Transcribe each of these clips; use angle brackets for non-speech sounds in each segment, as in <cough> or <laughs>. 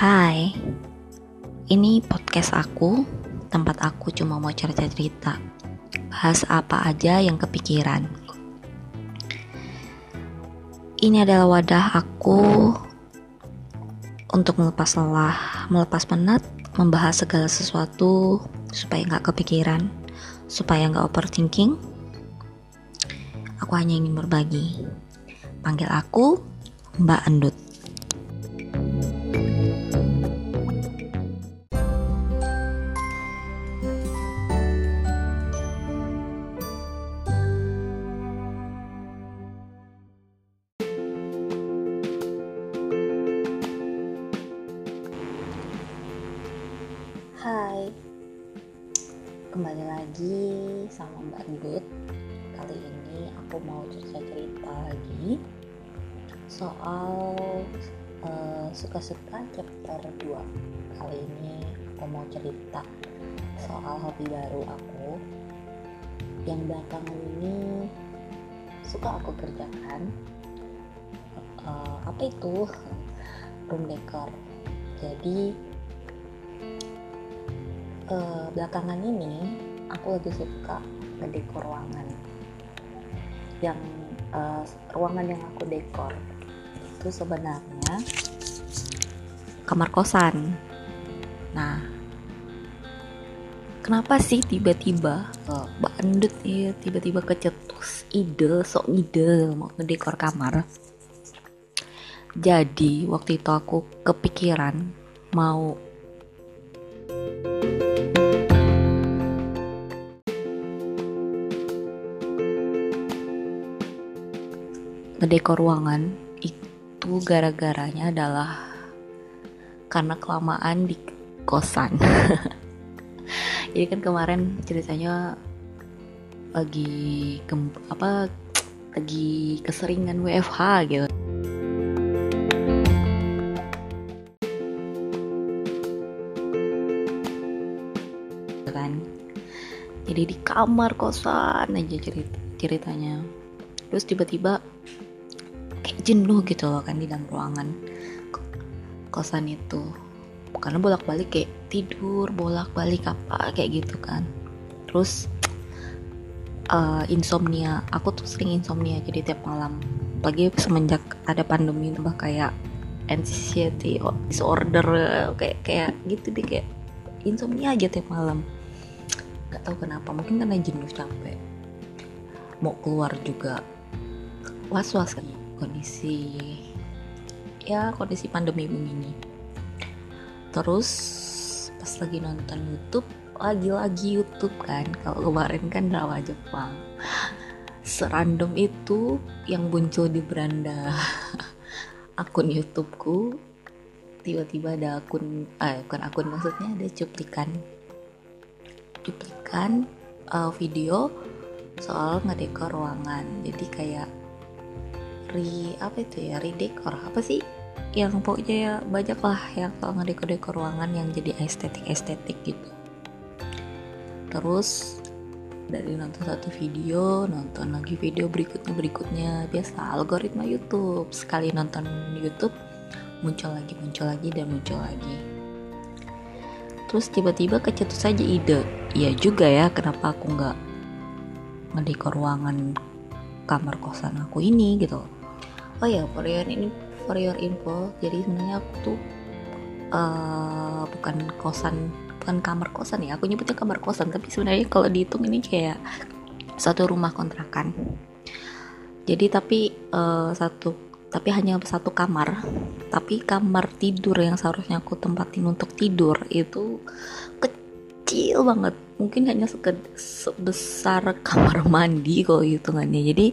Hai, ini podcast aku, tempat aku cuma mau cerita-cerita, bahas apa aja yang kepikiran. Ini adalah wadah aku untuk melepas lelah, melepas penat, membahas segala sesuatu supaya nggak kepikiran, supaya nggak overthinking. Aku hanya ingin berbagi. Panggil aku Mbak Endut. Lagi sama Mbak Endut. Kali ini aku mau cerita-cerita lagi soal uh, suka-suka chapter 2 Kali ini aku mau cerita soal hobi baru aku. Yang belakangan ini suka aku kerjakan. Uh, apa itu? Room decor. Jadi uh, belakangan ini aku lagi suka ngedekor ruangan. Yang uh, ruangan yang aku dekor itu sebenarnya kamar kosan. Nah kenapa sih tiba-tiba uh, bandut ya tiba-tiba kecetus ide sok ide mau ngedekor kamar? Jadi waktu itu aku kepikiran mau ngedekor ruangan itu gara-garanya adalah karena kelamaan di kosan. <laughs> Jadi kan kemarin ceritanya lagi ke, apa lagi keseringan WFH gitu kan. Jadi di kamar kosan aja cerita ceritanya. Terus tiba-tiba jenuh gitu loh kan di dalam ruangan kosan itu. Karena bolak-balik kayak tidur bolak-balik apa kayak gitu kan. Terus uh, insomnia. Aku tuh sering insomnia jadi tiap malam. Lagi semenjak ada pandemi tambah kayak anxiety disorder kayak kayak gitu deh kayak insomnia aja tiap malam. Nggak tahu kenapa mungkin karena jenuh capek. Mau keluar juga. Was-was kan kondisi ya kondisi pandemi begini. Terus pas lagi nonton YouTube lagi-lagi YouTube kan. Kalau kemarin kan drama Jepang. Serandom itu yang muncul di beranda <laughs> akun YouTubeku tiba-tiba ada akun eh bukan akun maksudnya ada cuplikan. Cuplikan uh, video soal ngedekor ruangan. Jadi kayak re apa itu ya? Redekor apa sih? Yang pokoknya ya banyak lah yang kalau ngedekor-dekor ruangan yang jadi estetik-estetik gitu. Terus dari nonton satu video nonton lagi video berikutnya berikutnya. Biasa algoritma YouTube. Sekali nonton YouTube muncul lagi muncul lagi dan muncul lagi. Terus tiba-tiba kecetus saja ide. Iya juga ya kenapa aku nggak ngedekor ruangan kamar kosan aku ini gitu oh ya for your ini for your info. Jadi sebenarnya aku tuh uh, bukan kosan bukan kamar kosan ya. Aku nyebutnya kamar kosan tapi sebenarnya kalau dihitung ini kayak satu rumah kontrakan. Jadi tapi uh, satu tapi hanya satu kamar. Tapi kamar tidur yang seharusnya aku tempatin untuk tidur itu kecil banget. Mungkin hanya sebesar kamar mandi kalau hitungannya. Jadi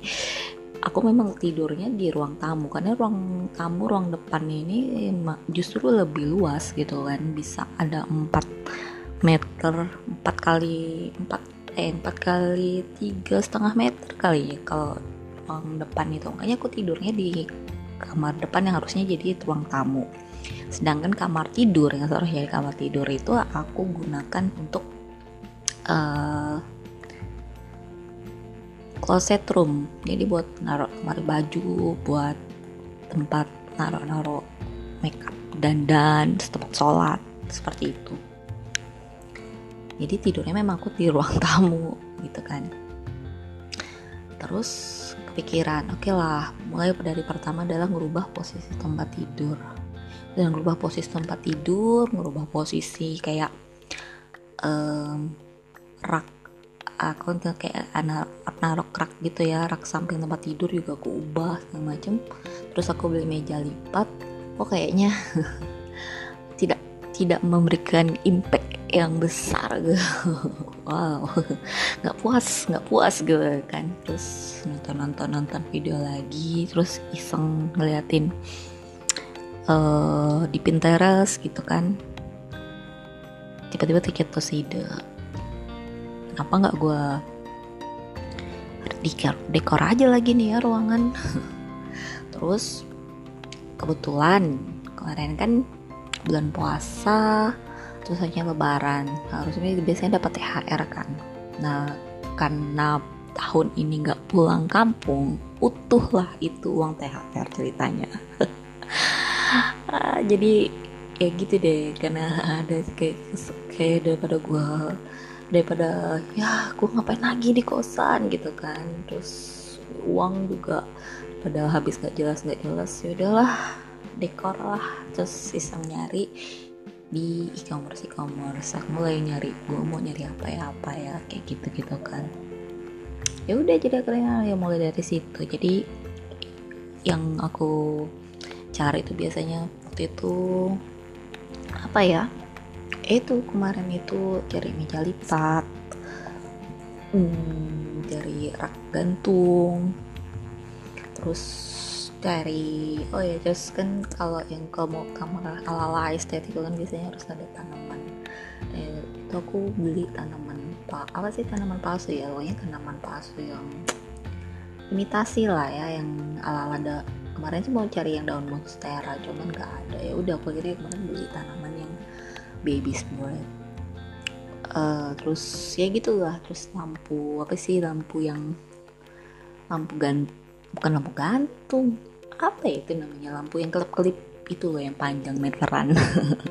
aku memang tidurnya di ruang tamu karena ruang tamu ruang depan ini justru lebih luas gitu kan. Bisa ada 4 meter 4 kali 4 eh 4 kali tiga setengah meter kali ya kalau ruang depan itu. Makanya aku tidurnya di kamar depan yang harusnya jadi ruang tamu. Sedangkan kamar tidur yang seharusnya kamar tidur itu aku gunakan untuk uh, closet room jadi buat naruh lemari baju buat tempat naruh-naruh makeup dandan tempat sholat seperti itu. Jadi tidurnya memang aku di ruang <laughs> tamu gitu kan. Terus kepikiran oke okay lah mulai dari pertama adalah merubah posisi tempat tidur. Dan merubah posisi tempat tidur merubah posisi kayak um, rak aku kayak anak naruh rak gitu ya rak samping tempat tidur juga aku ubah segala macem. Terus aku beli meja lipat oh kayaknya <laughs> tidak tidak memberikan impact yang besar gitu. <laughs> Wow <laughs> nggak puas nggak puas gitu kan. Terus nonton nonton nonton video lagi terus iseng ngeliatin uh, di Pinterest gitu kan. Tiba-tiba tiket ide kenapa nggak gue dekor dekor aja lagi nih ya ruangan. <laughs> Terus kebetulan kemarin kan bulan puasa terus hanya lebaran. Harusnya biasanya dapat THR kan. Nah karena tahun ini nggak pulang kampung utuh lah itu uang THR ceritanya. <laughs> Ah, jadi ya gitu deh karena ada kayak kayak daripada gue daripada ya aku ngapain lagi di kosan gitu kan. Terus uang juga pada habis gak jelas gak jelas ya udahlah dekor lah. Terus iseng nyari di e-commerce e-commerce. Aku mulai nyari gue mau nyari apa ya apa ya kayak gitu gitu kan. Ya udah jadi akhirnya ya mulai dari situ. Jadi yang aku cari itu biasanya waktu itu apa ya itu kemarin itu cari meja lipat. Hmm, dari rak gantung. Terus cari oh ya terus kan kalau yang mau kamar ala ala estetik kan biasanya harus ada tanaman. Eh, itu aku beli tanaman apa sih tanaman palsu ya? Pokoknya tanaman palsu yang imitasi lah ya yang ala ala ada kemarin sih mau cari yang daun monstera cuman nggak ada. Ya udah aku kira kemarin beli tanaman yang baby smooth uh, terus ya gitulah terus lampu apa sih lampu yang lampu gan bukan lampu gantung apa ya itu namanya lampu yang kelip-kelip itu loh yang panjang meteran.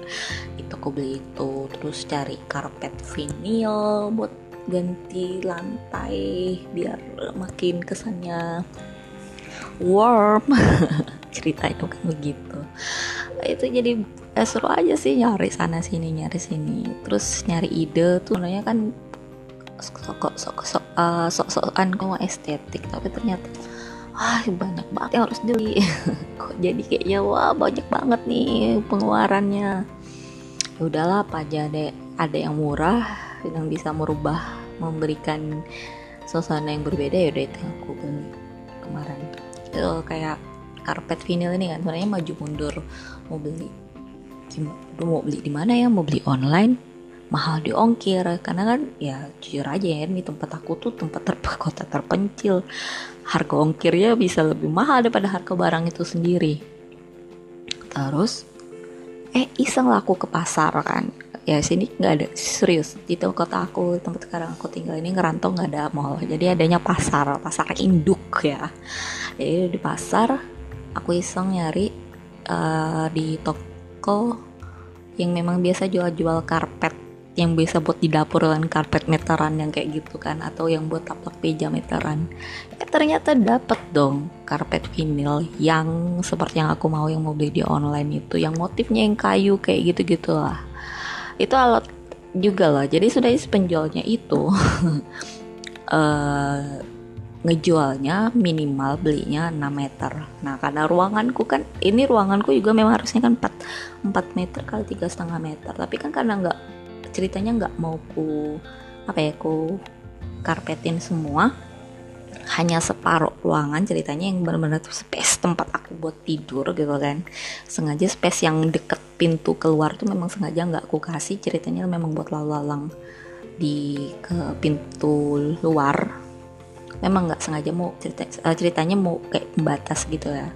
<laughs> Itu aku beli itu terus cari karpet vinil buat ganti lantai biar makin kesannya warm. <laughs> Ceritanya kan begitu. Itu jadi eh, seru aja sih nyari sana sini nyari sini. Terus nyari ide tuh sebenarnya kan sok sok sok uh, sok sokan kok estetik tapi ternyata wah banyak banget yang harus dibeli. <laughs> Kok jadi kayaknya wah banyak banget nih pengeluarannya. Ya udahlah apa aja deh ada yang murah yang bisa merubah memberikan suasana yang berbeda ya udah itu aku beli kemarin. Itu kayak karpet vinyl ini kan sebenarnya maju mundur mau beli mau beli di mana ya? Mau beli online? Mahal di ongkir. Karena kan ya jujur aja ya di tempat aku tuh tempat ter <laughs> kota terpencil. Harga ongkirnya bisa lebih mahal daripada harga barang itu sendiri. Terus eh iseng laku ke pasar kan. Ya sini nggak ada serius di kota aku tempat sekarang aku tinggal ini ngerantau nggak ada mall. Jadi adanya pasar pasar induk ya. Jadi di pasar aku iseng nyari uh, di toko yang memang biasa jual-jual karpet yang biasa buat di dapur kan karpet meteran yang kayak gitu kan atau yang buat taplak meja meteran. Eh, ternyata dapat dong karpet vinil yang seperti yang aku mau yang mau beli di online itu yang motifnya yang kayu kayak gitu gitulah itu alat juga lah. Jadi sudah penjualnya itu. Uh, <laughs> ngejualnya minimal belinya 6 meter. Nah karena ruanganku kan ini ruanganku juga memang harusnya kan 4, 4 meter kali tiga setengah meter. Tapi kan karena nggak ceritanya nggak mau ku apa ya ku karpetin semua hanya separuh ruangan ceritanya yang benar-benar space tempat aku buat tidur gitu kan. Sengaja space yang deket pintu keluar tuh memang sengaja nggak aku kasih ceritanya memang buat lalu-lalang di ke pintu luar memang nggak sengaja mau cerita uh, ceritanya mau kayak pembatas gitu ya.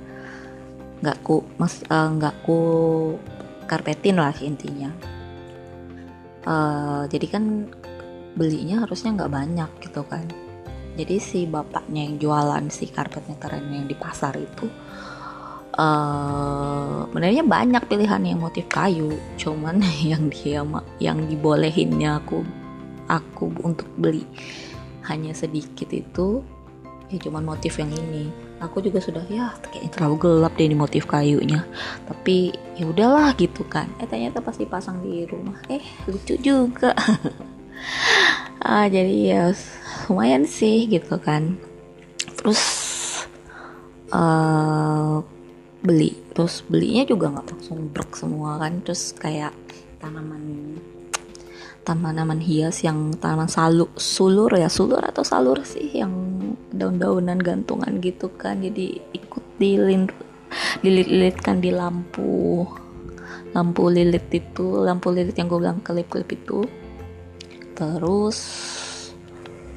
Nggak ku mas uh, nggak ku karpetin lah intinya. Uh, jadi kan belinya harusnya nggak banyak gitu kan. Jadi si bapaknya yang jualan si karpet meteran yang di pasar itu uh, sebenarnya banyak pilihan yang motif kayu. Cuman <laughs> yang dia yang dibolehinnya aku aku untuk beli hanya sedikit itu ya cuman motif yang ini. Aku juga sudah ya kayaknya terlalu gelap deh ini motif kayunya. Tapi ya udahlah gitu kan. Eh ternyata pasti pasang di rumah eh lucu juga. <laughs> Ah jadi ya lumayan sih gitu kan. Terus uh, beli. Terus belinya juga nggak langsung brok semua kan. Terus kayak tanaman tanaman hias yang tanaman salu sulur ya sulur atau salur sih yang daun-daunan gantungan gitu kan. Jadi ikut dilin dililit-lilitkan di lampu lampu lilit itu lampu lilit yang gue bilang kelip-kelip itu. Terus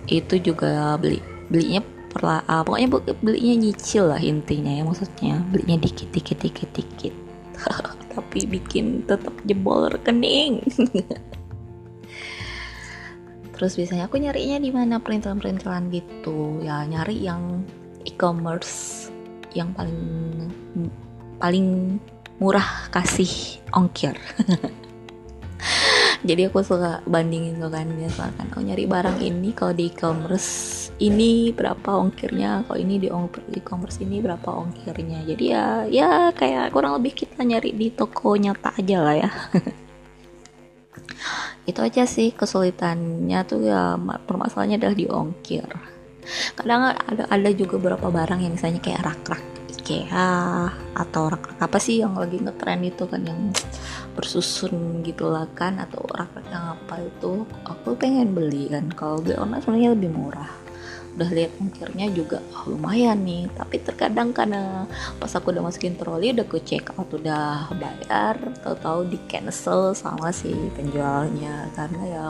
itu juga beli belinya perla uh, pokoknya belinya nyicil lah intinya ya maksudnya belinya dikit dikit dikit dikit. <laughs> Tapi bikin tetap jebol rekening <laughs> terus biasanya aku nyarinya di mana? Perintilan-perintilan gitu. Ya nyari yang e-commerce yang paling paling murah kasih ongkir. <laughs> Jadi aku suka bandingin tuh kan biasa kan oh nyari barang ini kalau di e-commerce ini berapa ongkirnya? Kalau ini di e-commerce ini berapa ongkirnya? Jadi ya ya kayak kurang lebih kita nyari di toko nyata aja lah ya <laughs> itu aja sih kesulitannya tuh ya permasalahannya adalah di ongkir. Kadang ada ada juga beberapa barang yang misalnya kayak rak-rak IKEA atau rak-rak apa sih yang lagi ngetren itu kan yang bersusun gitu lah kan atau rak-rak yang apa itu aku pengen beli kan. Kalau beli online sebenarnya lebih murah udah lihat ongkirnya juga oh, lumayan nih. Tapi terkadang karena pas aku udah masukin troli udah ke check out udah bayar tahu-tahu di cancel sama si penjualnya. Karena ya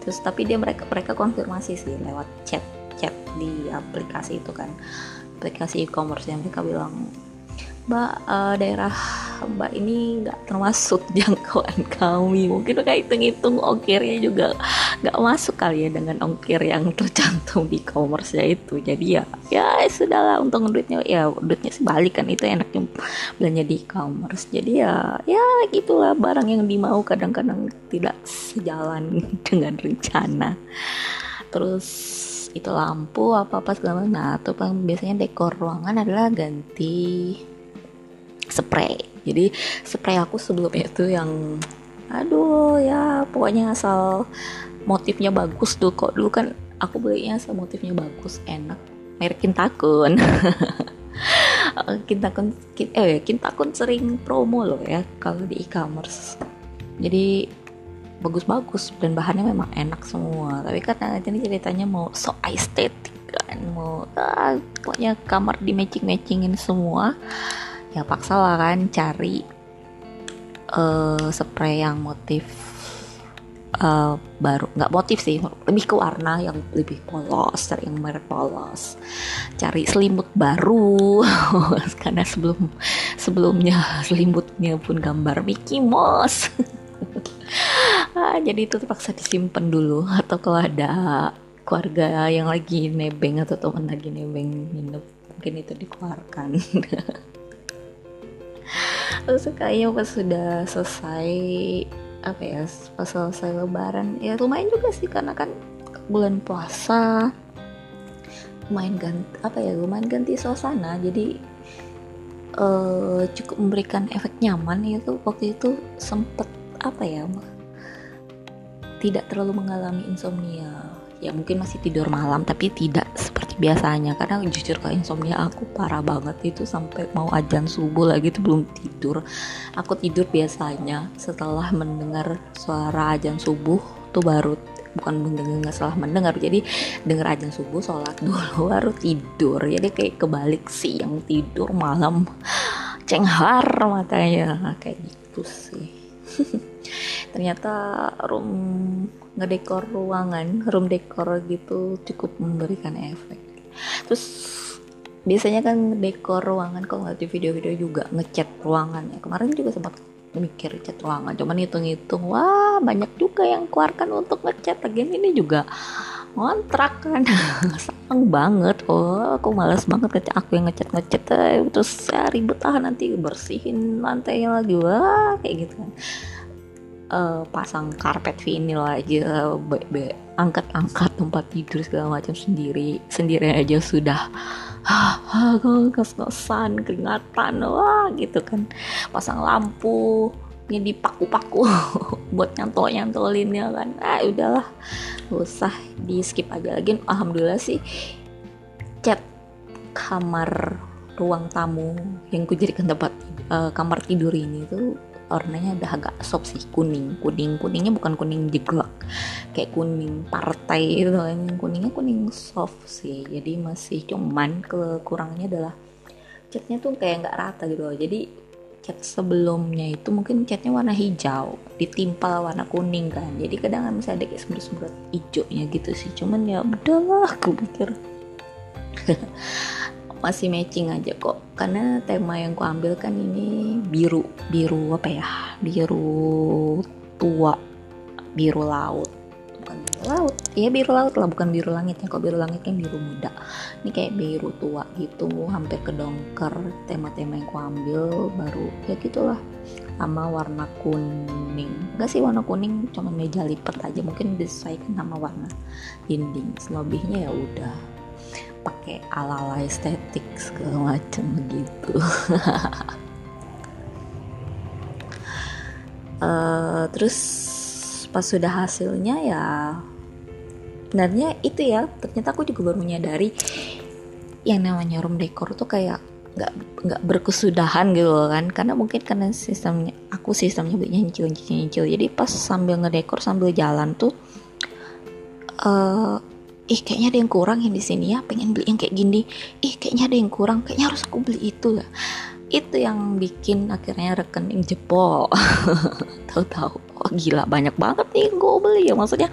terus tapi dia mereka mereka konfirmasi sih lewat chat chat di aplikasi itu kan. Aplikasi e-commerce yang mereka bilang mbak uh, daerah mbak ini nggak termasuk <laughs> jangkauan kami. Mungkin kayak hitung-hitung ongkirnya juga nggak masuk kali ya dengan ongkir yang tercantum di e-commerce ya itu. Jadi ya ya sudahlah untung duitnya ya duitnya sih balik kan itu enaknya belanja di e-commerce. Jadi ya ya gitulah barang yang dimau kadang-kadang tidak sejalan <laughs> dengan rencana. Terus itu lampu apa apa segala macam. Nah atau biasanya dekor ruangan adalah ganti spray. Jadi spray aku sebelumnya itu yang aduh ya pokoknya asal motifnya bagus tuh. Kok dulu kan aku belinya asal motifnya bagus enak. Merek Kintakun. <laughs> Kintakun eh Kintakun sering promo loh ya kalau di e-commerce. Jadi bagus-bagus dan bahannya memang enak semua. Tapi kan ini ceritanya mau so estetik kan mau ah, pokoknya kamar di matching matchingin semua ya paksa lah kan cari uh, spray yang motif uh, baru. Nggak motif sih lebih ke warna yang lebih polos cari yang merek polos. Cari selimut baru <laughs> karena sebelum sebelumnya selimutnya pun gambar Mickey Mouse. <laughs> Ah, jadi itu terpaksa disimpan dulu atau kalau ada keluarga yang lagi nebeng atau teman lagi nebeng nginep mungkin itu dikeluarkan <laughs> terus kayaknya pas sudah selesai apa ya pas selesai lebaran. Ya lumayan juga sih karena kan bulan puasa lumayan ganti apa ya lumayan ganti suasana. Jadi uh, cukup memberikan efek nyaman. Itu waktu itu sempet apa ya tidak terlalu mengalami insomnia. Ya mungkin masih tidur malam tapi tidak biasanya. Karena jujur kalau insomnia aku parah banget itu sampai mau ajan subuh lagi itu belum tidur. Aku tidur biasanya setelah mendengar suara ajan subuh tuh baru bukan mendengar salah mendengar. Jadi dengar ajan subuh sholat dulu <laughs> baru tidur. Jadi kayak kebalik sih yang tidur malam cenghar matanya. Kayak gitu sih <laughs> ternyata room ngedekor ruangan room dekor gitu cukup memberikan efek. Terus biasanya kan dekor ruangan kalau nggak di video-video juga ngecat ruangan ya. Kemarin juga sempat mikir cat ruangan cuman hitung-hitung wah banyak juga yang keluarkan untuk ngecat lagi ini juga ngontrak kan. <laughs> Sayang banget. Oh aku malas banget ngecat aku yang ngecat ngecat terus ya ribet ah nanti bersihin lantainya lagi. Wah kayak gitu kan uh, pasang karpet vinil aja angkat-angkat tempat tidur segala macam sendiri sendiri aja sudah. Ah ngos-ngosan keringatan wah gitu kan. Pasang lampu ini dipaku-paku <laughs> buat nyantol nyantolinnya kan. Ah udahlah gak usah di skip aja lagi. Alhamdulillah sih cat kamar ruang tamu yang kujadikan tempat uh, kamar tidur ini tuh warnanya udah agak soft sih kuning. Kuning kuningnya bukan kuning jeglak kayak kuning partai itu yang kuningnya kuning soft sih jadi masih cuman kekurangannya adalah catnya tuh kayak nggak rata gitu loh. Jadi cat sebelumnya itu mungkin catnya warna hijau ditimpal warna kuning kan. Jadi kadang kan misalnya ada kayak sembrut-sembrut hijaunya gitu sih. Cuman ya udahlah aku pikir <laughs> masih matching aja kok. Karena tema yang ku ambil kan ini biru biru apa ya? Biru tua biru laut. Bukan biru laut. Ya biru laut lah bukan biru langit ya kok biru langit kan biru muda. Ini kayak biru tua gitu hampir kedongker tema-tema yang ku ambil baru ya gitulah. Sama warna kuning. Enggak sih warna kuning cuma meja lipat aja. Mungkin disesuaikan sama warna dinding. Selebihnya ya udah pakai ala-ala estetik segala macam gitu. Uh, <laughs> terus pas sudah hasilnya ya sebenarnya itu ya ternyata aku juga baru menyadari yang namanya room decor tuh kayak nggak nggak berkesudahan gitu loh kan. Karena mungkin karena sistemnya aku sistemnya belinya nyicil nyicil nyicil jadi pas sambil ngedekor sambil jalan tuh uh, ih kayaknya ada yang kurang yang di sini ya pengen beli yang kayak gini. Ih kayaknya ada yang kurang kayaknya harus aku beli itu ya itu yang bikin akhirnya rekening jebol. <laughs> Tahu-tahu. Oh gila banyak banget nih gue beli ya maksudnya.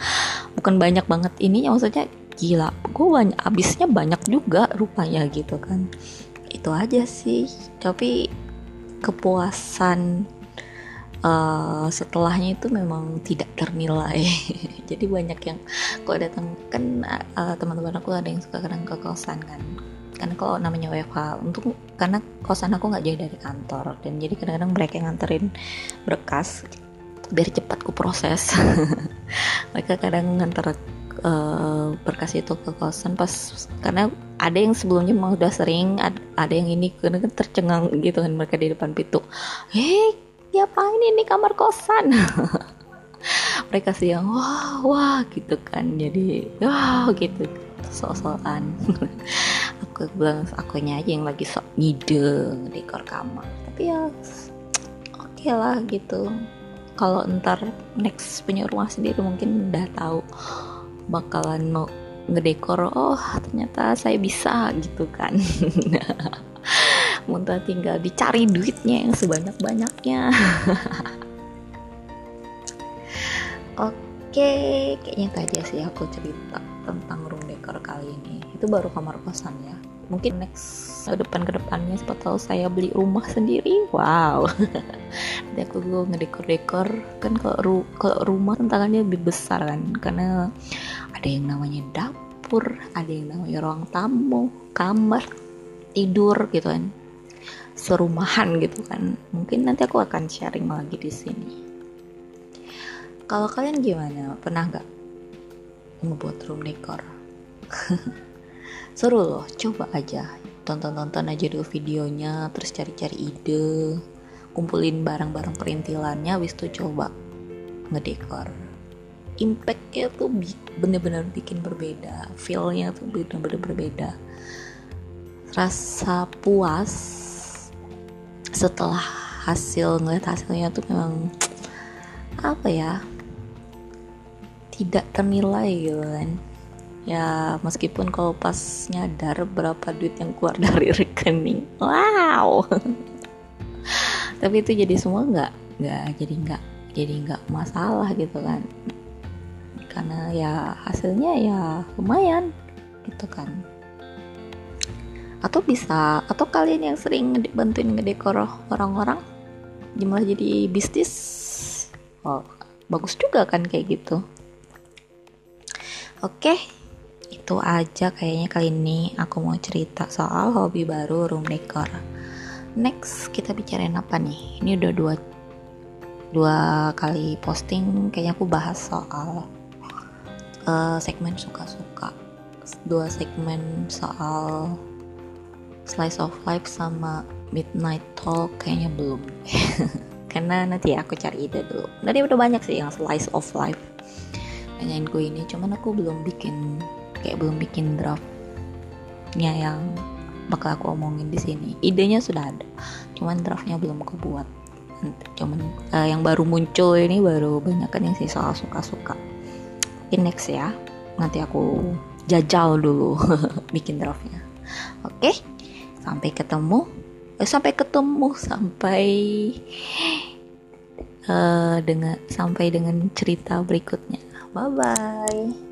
Bukan banyak banget ini ya maksudnya gila gue banyak abisnya banyak juga rupanya gitu kan. Itu aja sih tapi kepuasan uh, setelahnya itu memang tidak ternilai. <laughs> Jadi banyak yang kalau datang. Kan uh, teman-teman aku ada yang suka kadang ke kosan kan. Karena kalau namanya WFH untuk karena kosan aku nggak jauh dari kantor. Dan jadi kadang-kadang mereka yang nganterin berkas biar cepat ku proses. <laughs> Mereka kadang nganter uh, berkas itu ke kosan pas karena ada yang sebelumnya mau udah sering ada, ada yang ini karena kan tercengang gitu kan mereka di depan pintu. Hei ngapain ini kamar kosan? <laughs> Mereka sih yang wah wah gitu kan. Jadi wah gitu. Sok-sokan. <laughs> Aku bilang akunya aja yang lagi sok ngide dekor kamar. Tapi ya oke okay lah gitu. Kalau ntar next punya rumah sendiri mungkin udah tahu bakalan mau ngedekor oh ternyata saya bisa gitu kan <laughs> muntah tinggal dicari duitnya yang sebanyak banyaknya <laughs> oke kayaknya tadi sih aku cerita tentang room decor kali ini. Itu baru kamar kosan ya. Mungkin next depan ke depannya siapa tahu saya beli rumah sendiri. Wow. <laughs> Nanti aku gue ngedekor-dekor. Kan kalau ru kalau rumah tantangannya lebih besar kan. Karena ada yang namanya dapur ada yang namanya ruang tamu kamar tidur gitu kan serumahan gitu kan. Mungkin nanti aku akan sharing lagi di sini. Kalau kalian gimana? Pernah nggak membuat room decor? <laughs> Seru loh. Coba aja. Tonton-tonton aja dulu videonya terus cari-cari ide. Kumpulin barang-barang perintilannya habis itu coba ngedekor. Impactnya tuh bener-bener bikin berbeda. Feelnya tuh bener-bener berbeda. Rasa puas setelah hasil ngeliat hasilnya tuh memang apa ya tidak ternilai gitu kan. Ya meskipun kalau pas nyadar berapa duit yang keluar <laughs> dari rekening wow. <laughs> Tapi itu jadi semua nggak nggak jadi nggak jadi nggak masalah gitu kan. Karena ya hasilnya ya lumayan gitu kan atau bisa atau kalian yang sering bantuin ngedekor orang-orang jumlah jadi bisnis? Oh bagus juga kan kayak gitu. Oke itu aja kayaknya kali ini aku mau cerita soal hobi baru room decor. Next kita bicarain apa nih? Ini udah dua dua kali posting kayaknya aku bahas soal uh, segmen suka-suka. Dua segmen soal slice of life sama midnight talk kayaknya belum. <laughs> Karena nanti ya aku cari ide dulu. Tadi udah banyak sih yang slice of life. Nanyain gue ini cuman aku belum bikin kayak belum bikin draftnya yang bakal aku omongin di sini. Idenya sudah ada cuman draftnya belum aku buat. Cuman uh, yang baru muncul ini baru banyak kan yang sih soal suka-suka. In next ya nanti aku jajal dulu <laughs> bikin draftnya. Oke? okay? Sampai ketemu. Eh, sampai ketemu sampai uh, dengan sampai dengan cerita berikutnya. Bye bye